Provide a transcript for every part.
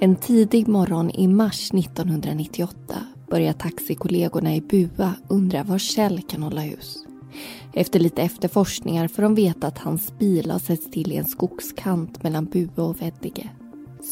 En tidig morgon i mars 1998 börjar taxikollegorna i Bua undra var Kjell kan hålla hus. Efter lite efterforskningar får de veta att hans bil har setts till i en skogskant mellan Bua och Veddige.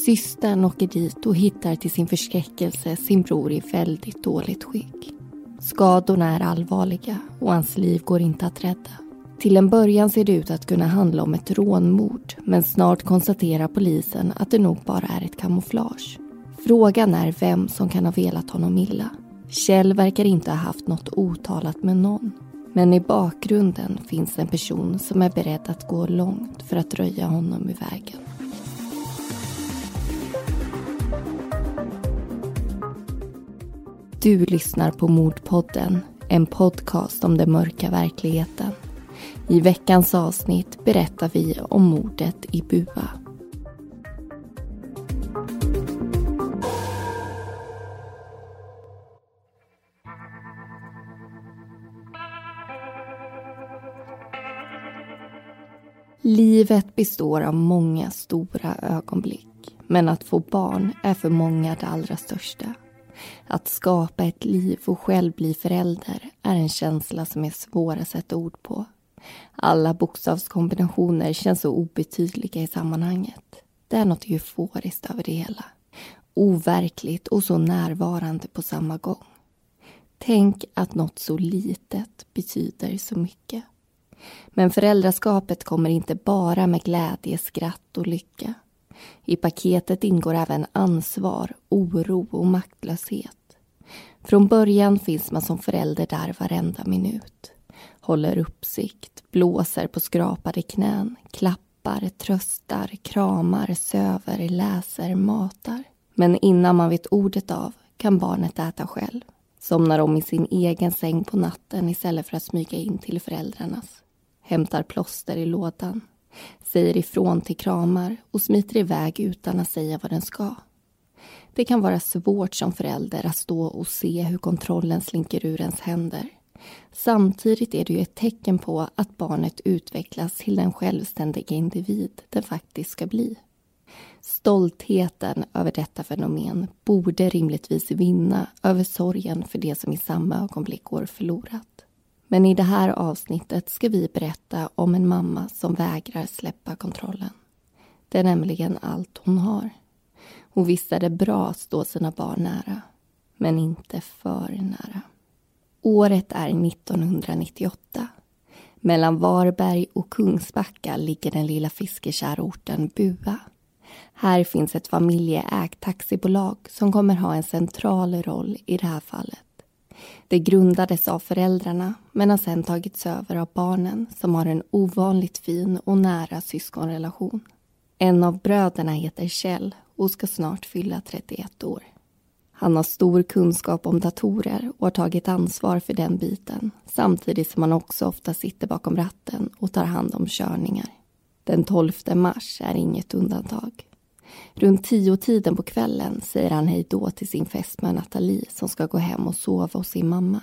Systern åker dit och hittar till sin förskräckelse sin bror i väldigt dåligt skick. Skadorna är allvarliga och hans liv går inte att rädda. Till en början ser det ut att kunna handla om ett rånmord men snart konstaterar polisen att det nog bara är ett kamouflage. Frågan är vem som kan ha velat honom illa. Kjell verkar inte ha haft något otalat med någon. Men i bakgrunden finns en person som är beredd att gå långt för att röja honom i vägen. Du lyssnar på Mordpodden, en podcast om den mörka verkligheten. I veckans avsnitt berättar vi om mordet i Bua. Livet består av många stora ögonblick. Men att få barn är för många det allra största. Att skapa ett liv och själv bli förälder är en känsla som är svår att sätta ord på. Alla bokstavskombinationer känns så obetydliga i sammanhanget. Det är något euforiskt över det hela. Overkligt och så närvarande på samma gång. Tänk att något så litet betyder så mycket. Men föräldraskapet kommer inte bara med glädje, skratt och lycka. I paketet ingår även ansvar, oro och maktlöshet. Från början finns man som förälder där varenda minut håller uppsikt, blåser på skrapade knän, klappar, tröstar, kramar, söver, läser, matar. Men innan man vet ordet av kan barnet äta själv. Somnar om i sin egen säng på natten istället för att smyga in till föräldrarnas. Hämtar plåster i lådan. Säger ifrån till kramar och smiter iväg utan att säga vad den ska. Det kan vara svårt som förälder att stå och se hur kontrollen slinker ur ens händer Samtidigt är det ju ett tecken på att barnet utvecklas till den självständiga individ det faktiskt ska bli. Stoltheten över detta fenomen borde rimligtvis vinna över sorgen för det som i samma ögonblick går förlorat. Men i det här avsnittet ska vi berätta om en mamma som vägrar släppa kontrollen. Det är nämligen allt hon har. Och visst är det bra att stå sina barn nära, men inte för nära. Året är 1998. Mellan Varberg och Kungsbacka ligger den lilla fiskekära orten Bua. Här finns ett familjeägt taxibolag som kommer ha en central roll i det här fallet. Det grundades av föräldrarna men har sedan tagits över av barnen som har en ovanligt fin och nära syskonrelation. En av bröderna heter Kjell och ska snart fylla 31 år. Han har stor kunskap om datorer och har tagit ansvar för den biten samtidigt som han också ofta sitter bakom ratten och tar hand om körningar. Den 12 mars är inget undantag. Runt tio tiden på kvällen säger han hej då till sin fästmö Nathalie som ska gå hem och sova hos sin mamma.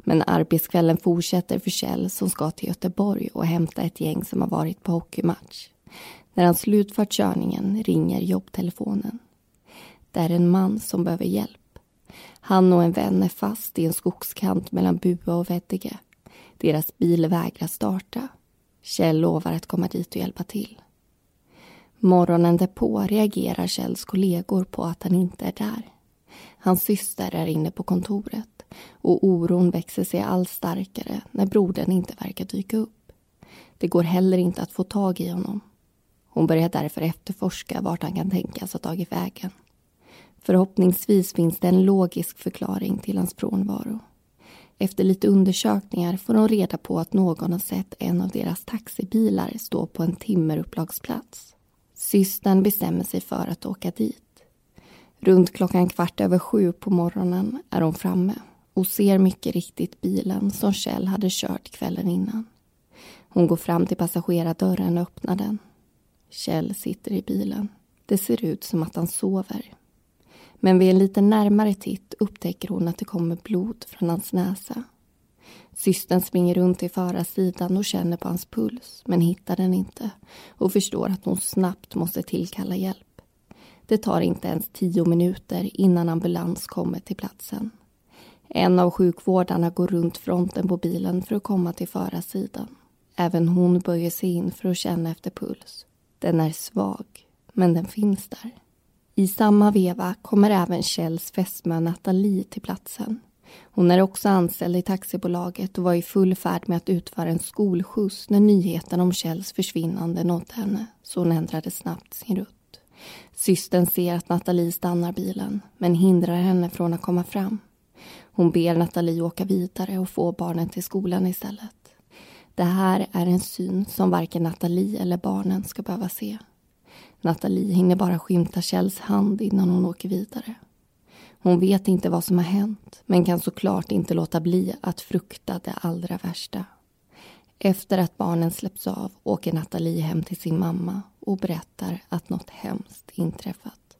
Men arbetskvällen fortsätter för Kjell som ska till Göteborg och hämta ett gäng som har varit på hockeymatch. När han slutfört körningen ringer jobbtelefonen. Det är en man som behöver hjälp. Han och en vän är fast i en skogskant mellan Bua och Veddige. Deras bil vägrar starta. Kjell lovar att komma dit och hjälpa till. Morgonen därpå reagerar Kjells kollegor på att han inte är där. Hans syster är inne på kontoret och oron växer sig allt starkare när brodern inte verkar dyka upp. Det går heller inte att få tag i honom. Hon börjar därför efterforska vart han kan tänkas ha tagit vägen. Förhoppningsvis finns det en logisk förklaring till hans frånvaro. Efter lite undersökningar får de reda på att någon har sett en av deras taxibilar stå på en timmerupplagsplats. Systern bestämmer sig för att åka dit. Runt klockan kvart över sju på morgonen är hon framme och ser mycket riktigt bilen som Kjell hade kört kvällen innan. Hon går fram till passagerardörren och öppnar den. Kjell sitter i bilen. Det ser ut som att han sover. Men vid en lite närmare titt upptäcker hon att det kommer blod från hans näsa. Systern springer runt till förarsidan och känner på hans puls men hittar den inte och förstår att hon snabbt måste tillkalla hjälp. Det tar inte ens tio minuter innan ambulans kommer till platsen. En av sjukvårdarna går runt fronten på bilen för att komma till förarsidan. Även hon böjer sig in för att känna efter puls. Den är svag, men den finns där. I samma veva kommer även Kjells fästmö Nathalie till platsen. Hon är också anställd i taxibolaget och var i full färd med att utföra en skolskjuts när nyheten om Kjells försvinnande nådde henne, så hon ändrade snabbt sin rutt. Systern ser att Nathalie stannar bilen, men hindrar henne från att komma fram. Hon ber Nathalie åka vidare och få barnen till skolan istället. Det här är en syn som varken Nathalie eller barnen ska behöva se. Nathalie hinner bara skymta Kjells hand innan hon åker vidare. Hon vet inte vad som har hänt men kan såklart inte låta bli att frukta det allra värsta. Efter att barnen släpps av åker Nathalie hem till sin mamma och berättar att något hemskt inträffat.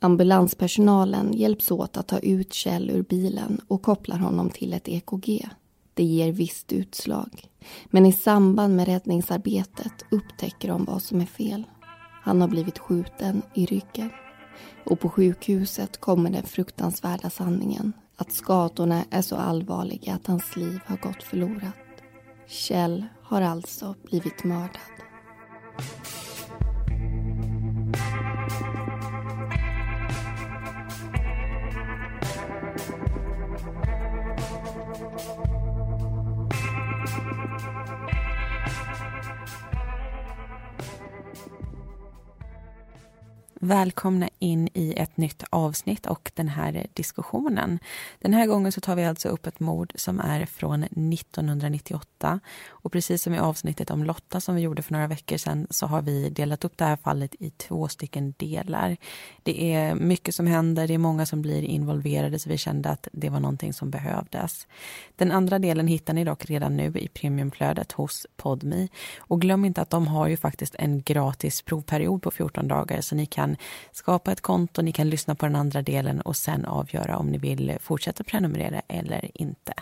Ambulanspersonalen hjälps åt att ta ut Kjell ur bilen och kopplar honom till ett EKG. Det ger visst utslag. Men i samband med räddningsarbetet upptäcker de vad som är fel. Han har blivit skjuten i ryggen. Och på sjukhuset kommer den fruktansvärda sanningen att skadorna är så allvarliga att hans liv har gått förlorat. Kjell har alltså blivit mördad. Välkomna in i ett nytt avsnitt och den här diskussionen. Den här gången så tar vi alltså upp ett mord som är från 1998 och precis som i avsnittet om Lotta som vi gjorde för några veckor sedan så har vi delat upp det här fallet i två stycken delar. Det är mycket som händer, det är många som blir involverade så vi kände att det var någonting som behövdes. Den andra delen hittar ni dock redan nu i premiumflödet hos Podmi och glöm inte att de har ju faktiskt en gratis provperiod på 14 dagar så ni kan skapa ett konto, ni kan lyssna på den andra delen och sen avgöra om ni vill fortsätta prenumerera eller inte.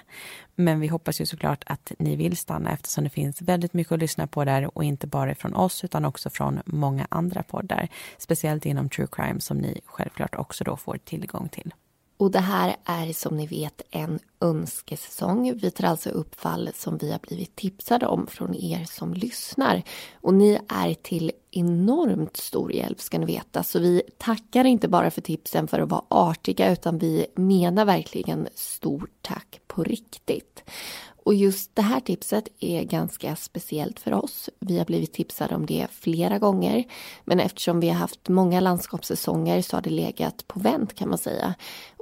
Men vi hoppas ju såklart att ni vill stanna eftersom det finns väldigt mycket att lyssna på där och inte bara från oss utan också från många andra poddar. Speciellt inom true crime som ni självklart också då får tillgång till. Och det här är som ni vet en önskesäsong. Vi tar alltså upp fall som vi har blivit tipsade om från er som lyssnar. Och ni är till enormt stor hjälp ska ni veta. Så vi tackar inte bara för tipsen för att vara artiga utan vi menar verkligen stort tack på riktigt. Och just det här tipset är ganska speciellt för oss. Vi har blivit tipsade om det flera gånger. Men eftersom vi har haft många landskapssäsonger så har det legat på vänt kan man säga.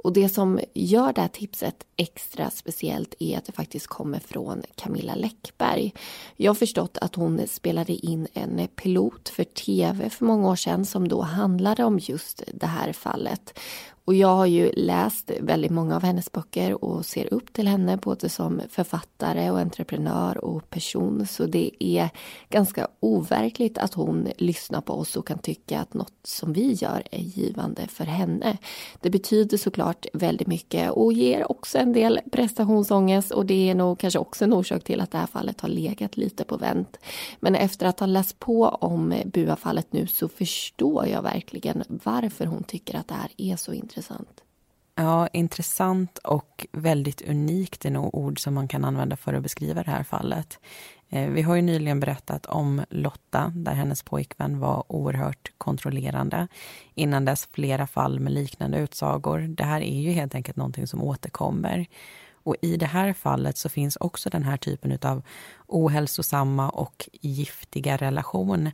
Och det som gör det här tipset extra speciellt är att det faktiskt kommer från Camilla Läckberg. Jag har förstått att hon spelade in en pilot för tv för många år sedan som då handlade om just det här fallet. Och jag har ju läst väldigt många av hennes böcker och ser upp till henne både som författare och entreprenör och person. Så det är ganska overkligt att hon lyssnar på oss och kan tycka att något som vi gör är givande för henne. Det betyder såklart väldigt mycket och ger också en del prestationsångest och det är nog kanske också en orsak till att det här fallet har legat lite på vänt. Men efter att ha läst på om Bua-fallet nu så förstår jag verkligen varför hon tycker att det här är så intressant intressant. Ja, intressant och väldigt unikt är nog ord som man kan använda för att beskriva det här fallet. Eh, vi har ju nyligen berättat om Lotta, där hennes pojkvän var oerhört kontrollerande. Innan dess flera fall med liknande utsagor. Det här är ju helt enkelt någonting som återkommer. Och i det här fallet så finns också den här typen av ohälsosamma och giftiga relation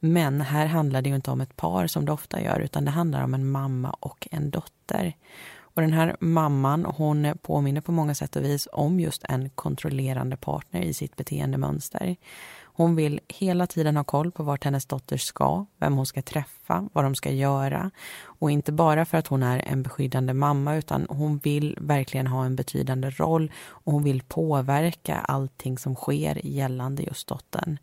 men här handlar det ju inte om ett par som det ofta gör, utan det handlar om en mamma och en dotter. Och den här mamman, hon påminner på många sätt och vis om just en kontrollerande partner i sitt beteendemönster. Hon vill hela tiden ha koll på vart hennes dotter ska, vem hon ska träffa, vad de ska göra. Och inte bara för att hon är en beskyddande mamma utan hon vill verkligen ha en betydande roll och hon vill påverka allting som sker gällande just dottern.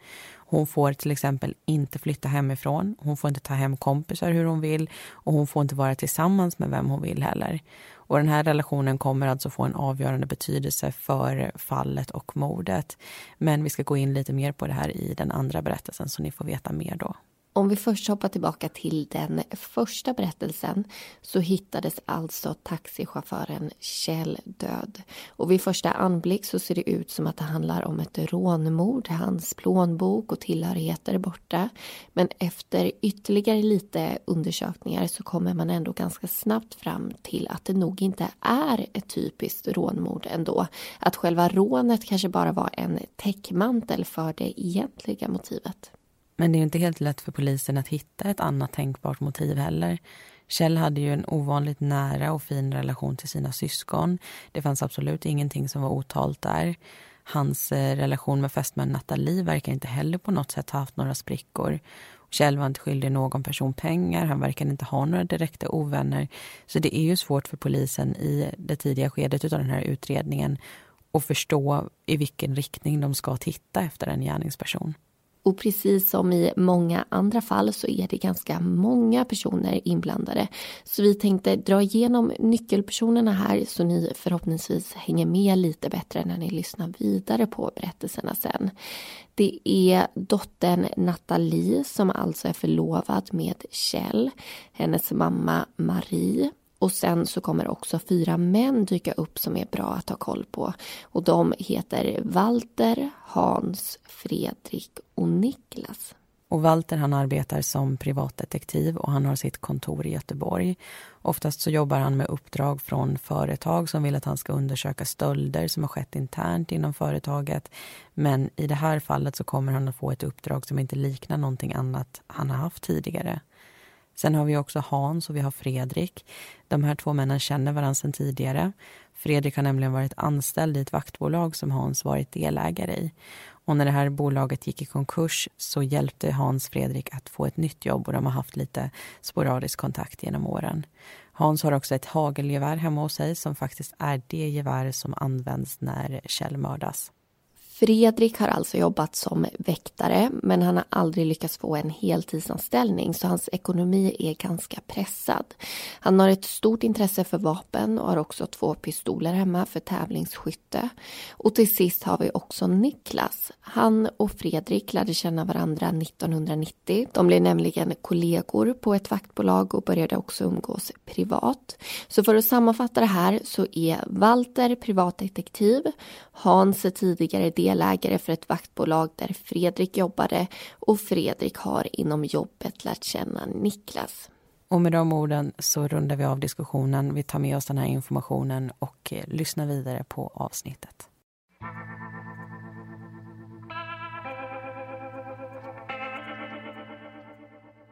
Hon får till exempel inte flytta hemifrån, hon får inte ta hem kompisar hur hon vill och hon får inte vara tillsammans med vem hon vill heller. Och den här relationen kommer alltså få en avgörande betydelse för fallet och mordet. Men vi ska gå in lite mer på det här i den andra berättelsen så ni får veta mer då. Om vi först hoppar tillbaka till den första berättelsen så hittades alltså taxichauffören Kjell död. Och vid första anblick så ser det ut som att det handlar om ett rånmord. Hans plånbok och tillhörigheter är borta. Men efter ytterligare lite undersökningar så kommer man ändå ganska snabbt fram till att det nog inte är ett typiskt rånmord ändå. Att själva rånet kanske bara var en täckmantel för det egentliga motivet. Men det är inte helt lätt för polisen att hitta ett annat tänkbart motiv heller. Kjell hade ju en ovanligt nära och fin relation till sina syskon. Det fanns absolut ingenting som var otalt där. Hans eh, relation med fästmön Nathalie verkar inte heller på något sätt ha haft några sprickor. Kjell var inte skyldig någon person pengar, han verkar inte ha några direkta ovänner. Så det är ju svårt för polisen i det tidiga skedet av den här utredningen att förstå i vilken riktning de ska titta efter en gärningsperson. Och precis som i många andra fall så är det ganska många personer inblandade. Så vi tänkte dra igenom nyckelpersonerna här så ni förhoppningsvis hänger med lite bättre när ni lyssnar vidare på berättelserna sen. Det är dottern Nathalie som alltså är förlovad med Kjell, hennes mamma Marie och sen så kommer också fyra män dyka upp som är bra att ha koll på. Och de heter Walter, Hans, Fredrik och Niklas. Och Walter han arbetar som privatdetektiv och han har sitt kontor i Göteborg. Oftast så jobbar han med uppdrag från företag som vill att han ska undersöka stölder som har skett internt inom företaget. Men i det här fallet så kommer han att få ett uppdrag som inte liknar någonting annat han har haft tidigare. Sen har vi också Hans och vi har Fredrik. De här två männen känner varandra sedan tidigare. Fredrik har nämligen varit anställd i ett vaktbolag som Hans varit delägare i. Och när det här bolaget gick i konkurs så hjälpte Hans Fredrik att få ett nytt jobb och de har haft lite sporadisk kontakt genom åren. Hans har också ett hagelgevär hemma hos sig som faktiskt är det gevär som används när Kjell mördas. Fredrik har alltså jobbat som väktare men han har aldrig lyckats få en heltidsanställning så hans ekonomi är ganska pressad. Han har ett stort intresse för vapen och har också två pistoler hemma för tävlingsskytte. Och till sist har vi också Niklas. Han och Fredrik lärde känna varandra 1990. De blev nämligen kollegor på ett vaktbolag och började också umgås privat. Så för att sammanfatta det här så är Walter privatdetektiv, Hans är tidigare delägare för ett vaktbolag där Fredrik jobbade och Fredrik har inom jobbet lärt känna Niklas. Och med de orden så rundar vi av diskussionen. Vi tar med oss den här informationen och eh, lyssnar vidare på avsnittet.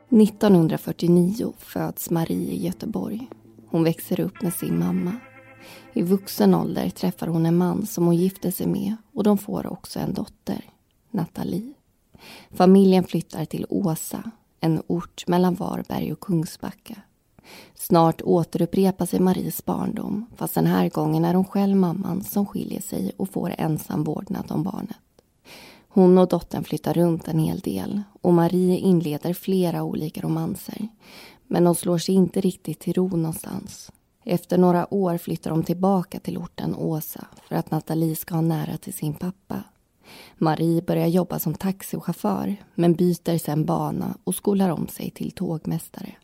–1949 föds Marie i Göteborg. Hon växer upp med sin mamma. I vuxen ålder träffar hon en man som hon gifter sig med och de får också en dotter, Nathalie. Familjen flyttar till Åsa, en ort mellan Varberg och Kungsbacka. Snart återupprepar sig Maries barndom fast den här gången är hon själv mamman som skiljer sig och får ensam vårdnad om barnet. Hon och dottern flyttar runt en hel del och Marie inleder flera olika romanser. Men de slår sig inte riktigt till ro någonstans. Efter några år flyttar de tillbaka till orten Åsa för att Nathalie ska ha nära till sin pappa. Marie börjar jobba som taxichaufför men byter sen bana och skolar om sig till tågmästare.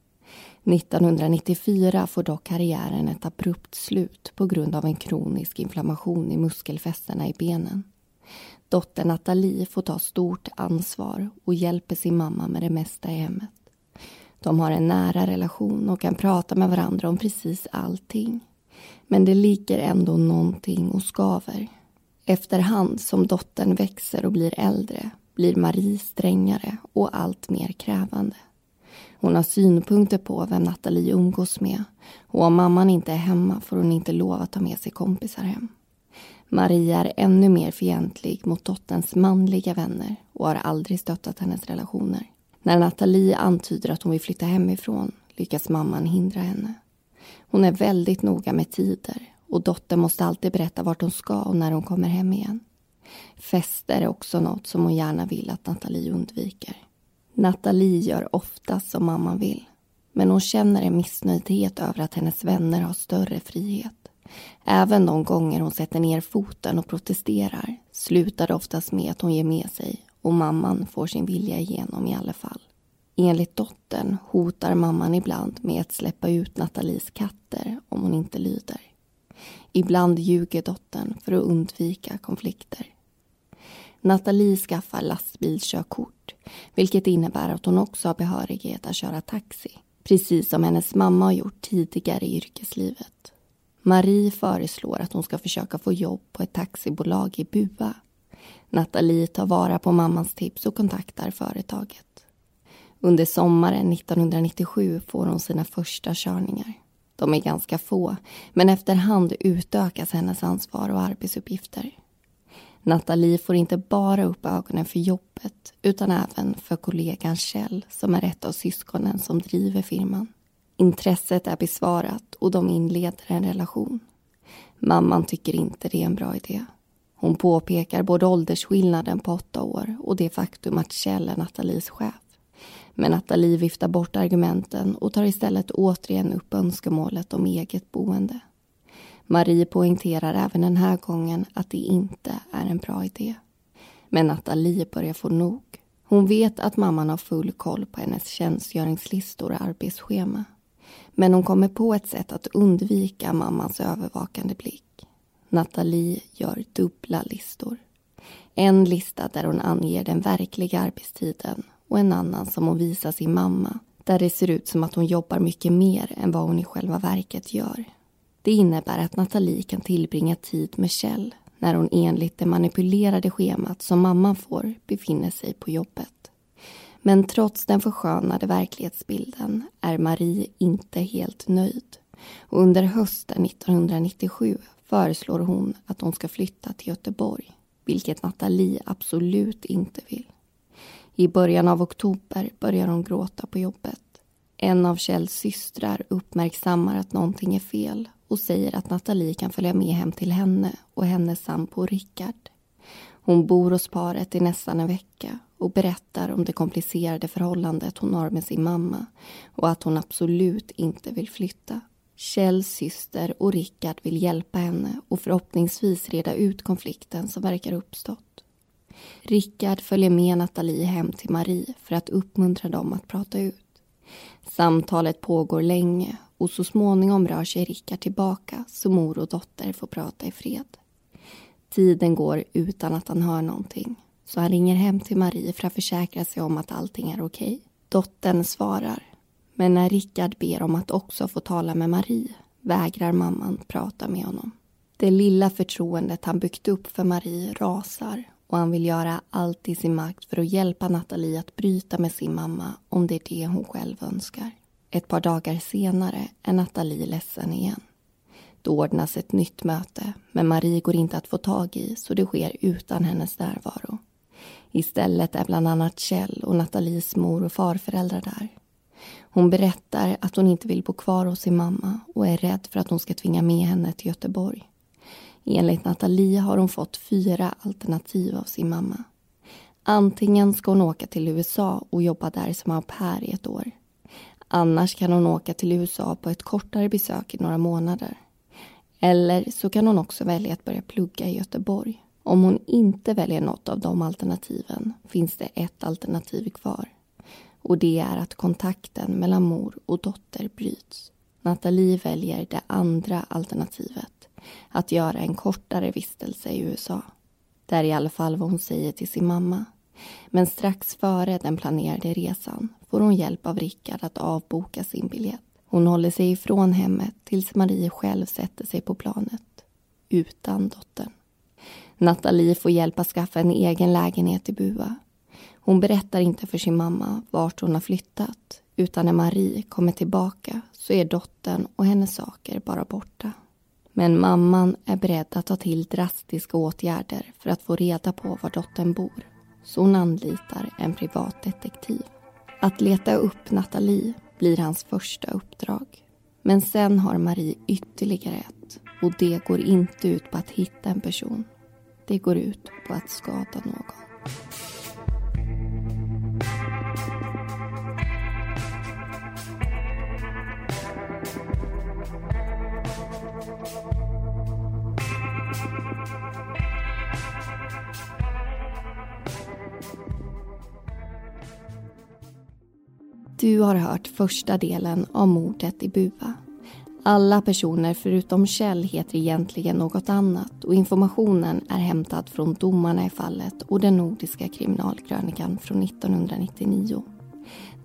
1994 får dock karriären ett abrupt slut på grund av en kronisk inflammation i muskelfästena i benen. Dottern Nathalie får ta stort ansvar och hjälper sin mamma med det mesta i hemmet. De har en nära relation och kan prata med varandra om precis allting. Men det ligger ändå någonting och skaver. Efterhand som dottern växer och blir äldre blir Marie strängare och allt mer krävande. Hon har synpunkter på vem Nathalie umgås med och om mamman inte är hemma får hon inte lov att ta med sig kompisar hem. Maria är ännu mer fientlig mot dotterns manliga vänner och har aldrig stöttat hennes relationer. När Nathalie antyder att hon vill flytta hemifrån lyckas mamman hindra henne. Hon är väldigt noga med tider och dottern måste alltid berätta vart hon ska och när hon kommer hem igen. Fester är också något som hon gärna vill att Nathalie undviker. Nathalie gör oftast som mamman vill. Men hon känner en missnöjdhet över att hennes vänner har större frihet. Även de gånger hon sätter ner foten och protesterar slutar det oftast med att hon ger med sig och mamman får sin vilja igenom i alla fall. Enligt dottern hotar mamman ibland med att släppa ut Nathalies katter om hon inte lyder. Ibland ljuger dottern för att undvika konflikter. Nathalie skaffar lastbilskörkort vilket innebär att hon också har behörighet att köra taxi precis som hennes mamma har gjort tidigare i yrkeslivet. Marie föreslår att hon ska försöka få jobb på ett taxibolag i Bua. Nathalie tar vara på mammans tips och kontaktar företaget. Under sommaren 1997 får hon sina första körningar. De är ganska få, men efterhand utökas hennes ansvar och arbetsuppgifter. Nathalie får inte bara upp ögonen för jobbet utan även för kollegan Kjell som är ett av syskonen som driver firman. Intresset är besvarat och de inleder en relation. Mamman tycker inte det är en bra idé. Hon påpekar både åldersskillnaden på åtta år och det faktum att Kjell är Nathalies chef. Men Nathalie viftar bort argumenten och tar istället återigen upp önskemålet om eget boende. Marie poängterar även den här gången att det inte är en bra idé. Men Nathalie börjar få nog. Hon vet att mamman har full koll på hennes tjänstgöringslistor och arbetsschema. Men hon kommer på ett sätt att undvika mammans övervakande blick. Nathalie gör dubbla listor. En lista där hon anger den verkliga arbetstiden och en annan som hon visar sin mamma där det ser ut som att hon jobbar mycket mer än vad hon i själva verket gör. Det innebär att Nathalie kan tillbringa tid med Kjell när hon enligt det manipulerade schemat som mamman får befinner sig på jobbet. Men trots den förskönade verklighetsbilden är Marie inte helt nöjd. Och under hösten 1997 föreslår hon att de ska flytta till Göteborg, vilket Nathalie absolut inte vill. I början av oktober börjar hon gråta på jobbet. En av Kjells systrar uppmärksammar att någonting är fel och säger att Nathalie kan följa med hem till henne och hennes sambo Rickard. Hon bor hos paret i nästan en vecka och berättar om det komplicerade förhållandet hon har med sin mamma och att hon absolut inte vill flytta. Kjells syster och Rickard vill hjälpa henne och förhoppningsvis reda ut konflikten som verkar uppstått. Rickard följer med Nathalie hem till Marie för att uppmuntra dem att prata ut. Samtalet pågår länge och så småningom rör sig Rickard tillbaka så mor och dotter får prata i fred. Tiden går utan att han hör någonting så han ringer hem till Marie för att försäkra sig om att allting är okej. Dottern svarar men när Rickard ber om att också få tala med Marie vägrar mamman prata med honom. Det lilla förtroendet han byggt upp för Marie rasar och han vill göra allt i sin makt för att hjälpa Nathalie att bryta med sin mamma om det är det hon själv önskar. Ett par dagar senare är Nathalie ledsen igen. Då ordnas ett nytt möte, men Marie går inte att få tag i så det sker utan hennes närvaro. Istället är bland annat Kjell och Nathalies mor och farföräldrar där. Hon berättar att hon inte vill bo kvar hos sin mamma och är rädd för att hon ska tvinga med henne till Göteborg. Enligt Nathalie har hon fått fyra alternativ av sin mamma. Antingen ska hon åka till USA och jobba där som au pair i ett år. Annars kan hon åka till USA på ett kortare besök i några månader. Eller så kan hon också välja att börja plugga i Göteborg. Om hon inte väljer något av de alternativen finns det ett alternativ kvar. Och det är att kontakten mellan mor och dotter bryts. Nathalie väljer det andra alternativet. Att göra en kortare vistelse i USA. Det är i alla fall vad hon säger till sin mamma. Men strax före den planerade resan får hon hjälp av Rickard att avboka sin biljett. Hon håller sig ifrån hemmet tills Marie själv sätter sig på planet. Utan dottern. Nathalie får hjälp att skaffa en egen lägenhet i Bua. Hon berättar inte för sin mamma vart hon har flyttat utan när Marie kommer tillbaka så är dottern och hennes saker bara borta. Men mamman är beredd att ta till drastiska åtgärder för att få reda på var dottern bor. Så hon anlitar en privatdetektiv. Att leta upp Nathalie blir hans första uppdrag. Men sen har Marie ytterligare ett och det går inte ut på att hitta en person. Det går ut på att skada någon. Du har hört första delen av mordet i Bua. Alla personer förutom Kjell heter egentligen något annat och informationen är hämtad från domarna i fallet och den nordiska kriminalkrönikan från 1999.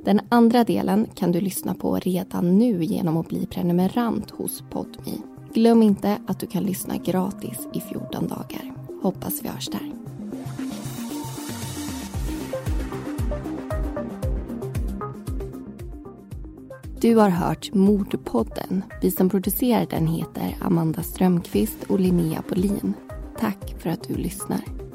Den andra delen kan du lyssna på redan nu genom att bli prenumerant hos Podmi. Glöm inte att du kan lyssna gratis i 14 dagar. Hoppas vi hörs där. Du har hört Mordpodden. Vi som producerar den heter Amanda Strömqvist och Linnea Bolin. Tack för att du lyssnar.